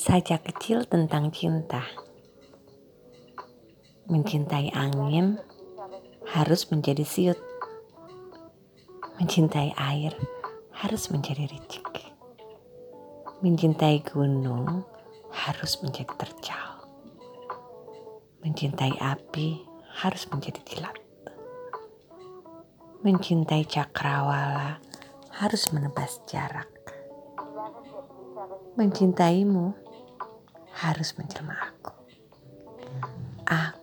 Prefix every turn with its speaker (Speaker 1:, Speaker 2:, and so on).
Speaker 1: Sajak kecil tentang cinta. Mencintai angin harus menjadi siut. Mencintai air harus menjadi ricik. Mencintai gunung harus menjadi tercal. Mencintai api harus menjadi kilat. Mencintai cakrawala harus menebas jarak. Mencintaimu harus menjelma aku. Aku